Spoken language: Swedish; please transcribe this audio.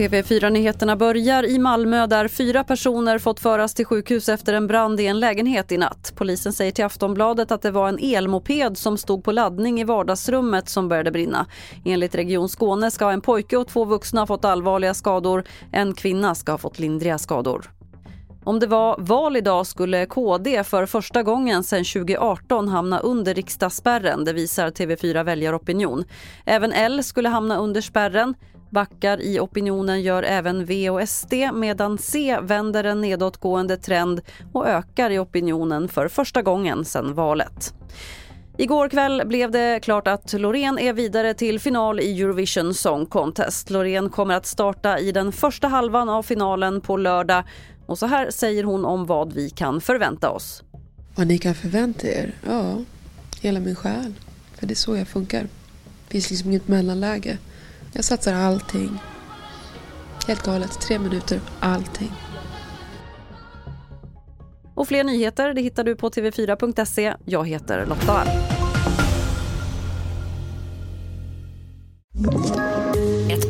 TV4-nyheterna börjar i Malmö där fyra personer fått föras till sjukhus efter en brand i en lägenhet i natt. Polisen säger till Aftonbladet att det var en elmoped som stod på laddning i vardagsrummet som började brinna. Enligt Region Skåne ska en pojke och två vuxna ha fått allvarliga skador. En kvinna ska ha fått lindriga skador. Om det var val idag skulle KD för första gången sedan 2018 hamna under riksdagsspärren. Det visar TV4 Väljaropinion. Även L skulle hamna under spärren. Backar i opinionen gör även V och SD medan C vänder en nedåtgående trend och ökar i opinionen för första gången sedan valet. Igår kväll blev det klart att Loreen är vidare till final i Eurovision Song Contest. Loreen kommer att starta i den första halvan av finalen på lördag och så här säger hon om vad vi kan förvänta oss. Vad ni kan förvänta er? Ja, hela min själ. För det är så jag funkar. Det finns liksom inget mellanläge. Jag satsar allting. Helt galet. Tre minuter. Allting. Och fler nyheter det hittar du på tv4.se. Jag heter Lotta Wall.